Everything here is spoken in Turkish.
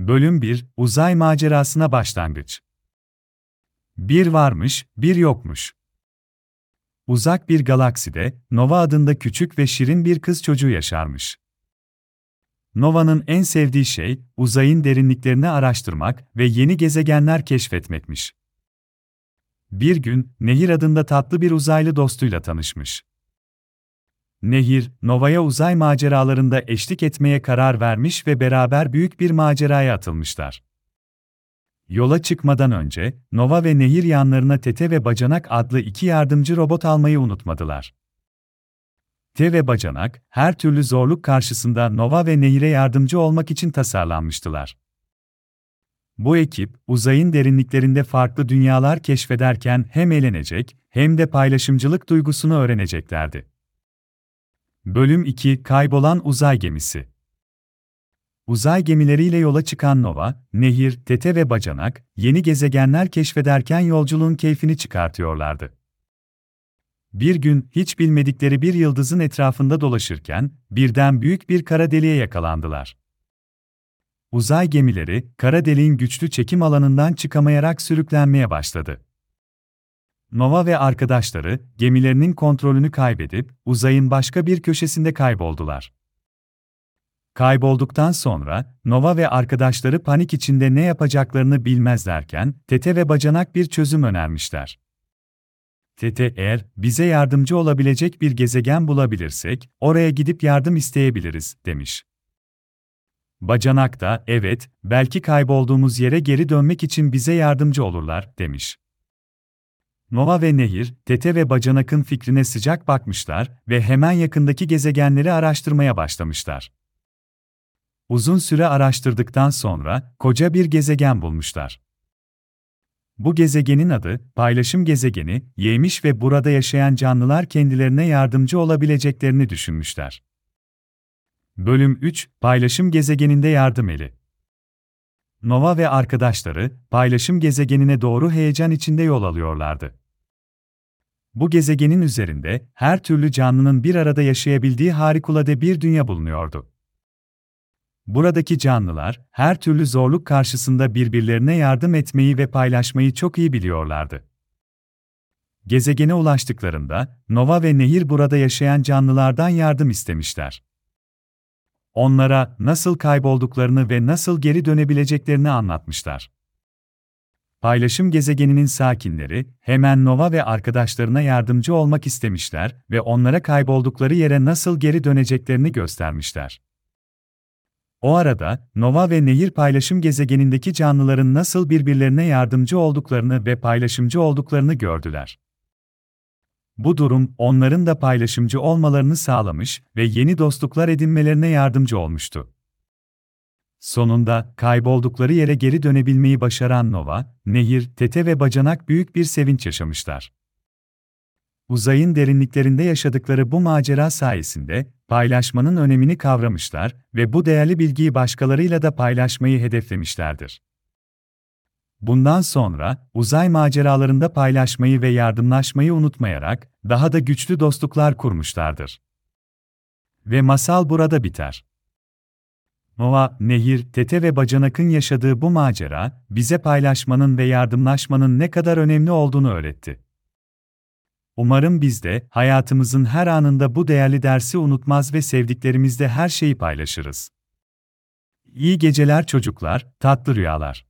Bölüm 1 Uzay macerasına başlangıç. Bir varmış, bir yokmuş. Uzak bir galakside Nova adında küçük ve şirin bir kız çocuğu yaşarmış. Nova'nın en sevdiği şey uzayın derinliklerini araştırmak ve yeni gezegenler keşfetmekmiş. Bir gün Nehir adında tatlı bir uzaylı dostuyla tanışmış. Nehir, Nova'ya uzay maceralarında eşlik etmeye karar vermiş ve beraber büyük bir maceraya atılmışlar. Yola çıkmadan önce, Nova ve Nehir yanlarına Tete ve Bacanak adlı iki yardımcı robot almayı unutmadılar. Te ve Bacanak, her türlü zorluk karşısında Nova ve Nehir'e yardımcı olmak için tasarlanmıştılar. Bu ekip, uzayın derinliklerinde farklı dünyalar keşfederken hem eğlenecek, hem de paylaşımcılık duygusunu öğreneceklerdi. Bölüm 2 Kaybolan Uzay Gemisi Uzay gemileriyle yola çıkan Nova, Nehir, Tete ve Bacanak, yeni gezegenler keşfederken yolculuğun keyfini çıkartıyorlardı. Bir gün hiç bilmedikleri bir yıldızın etrafında dolaşırken birden büyük bir kara deliğe yakalandılar. Uzay gemileri kara deliğin güçlü çekim alanından çıkamayarak sürüklenmeye başladı. Nova ve arkadaşları gemilerinin kontrolünü kaybedip uzayın başka bir köşesinde kayboldular. Kaybolduktan sonra Nova ve arkadaşları panik içinde ne yapacaklarını bilmezlerken Tete ve Bacanak bir çözüm önermişler. Tete eğer bize yardımcı olabilecek bir gezegen bulabilirsek oraya gidip yardım isteyebiliriz demiş. Bacanak da evet belki kaybolduğumuz yere geri dönmek için bize yardımcı olurlar demiş. Nova ve Nehir, Tete ve Bacanak'ın fikrine sıcak bakmışlar ve hemen yakındaki gezegenleri araştırmaya başlamışlar. Uzun süre araştırdıktan sonra koca bir gezegen bulmuşlar. Bu gezegenin adı paylaşım gezegeni, yemiş ve burada yaşayan canlılar kendilerine yardımcı olabileceklerini düşünmüşler. Bölüm 3 Paylaşım gezegeninde yardım eli. Nova ve arkadaşları paylaşım gezegenine doğru heyecan içinde yol alıyorlardı. Bu gezegenin üzerinde her türlü canlının bir arada yaşayabildiği harikulade bir dünya bulunuyordu. Buradaki canlılar her türlü zorluk karşısında birbirlerine yardım etmeyi ve paylaşmayı çok iyi biliyorlardı. Gezegene ulaştıklarında Nova ve Nehir burada yaşayan canlılardan yardım istemişler. Onlara nasıl kaybolduklarını ve nasıl geri dönebileceklerini anlatmışlar. Paylaşım gezegeninin sakinleri hemen Nova ve arkadaşlarına yardımcı olmak istemişler ve onlara kayboldukları yere nasıl geri döneceklerini göstermişler. O arada, Nova ve Nehir paylaşım gezegenindeki canlıların nasıl birbirlerine yardımcı olduklarını ve paylaşımcı olduklarını gördüler. Bu durum, onların da paylaşımcı olmalarını sağlamış ve yeni dostluklar edinmelerine yardımcı olmuştu. Sonunda, kayboldukları yere geri dönebilmeyi başaran Nova, Nehir, Tete ve Bacanak büyük bir sevinç yaşamışlar. Uzayın derinliklerinde yaşadıkları bu macera sayesinde, paylaşmanın önemini kavramışlar ve bu değerli bilgiyi başkalarıyla da paylaşmayı hedeflemişlerdir. Bundan sonra, uzay maceralarında paylaşmayı ve yardımlaşmayı unutmayarak, daha da güçlü dostluklar kurmuşlardır. Ve masal burada biter. Nova, Nehir, Tete ve Bacanak'ın yaşadığı bu macera, bize paylaşmanın ve yardımlaşmanın ne kadar önemli olduğunu öğretti. Umarım biz de hayatımızın her anında bu değerli dersi unutmaz ve sevdiklerimizle her şeyi paylaşırız. İyi geceler çocuklar, tatlı rüyalar.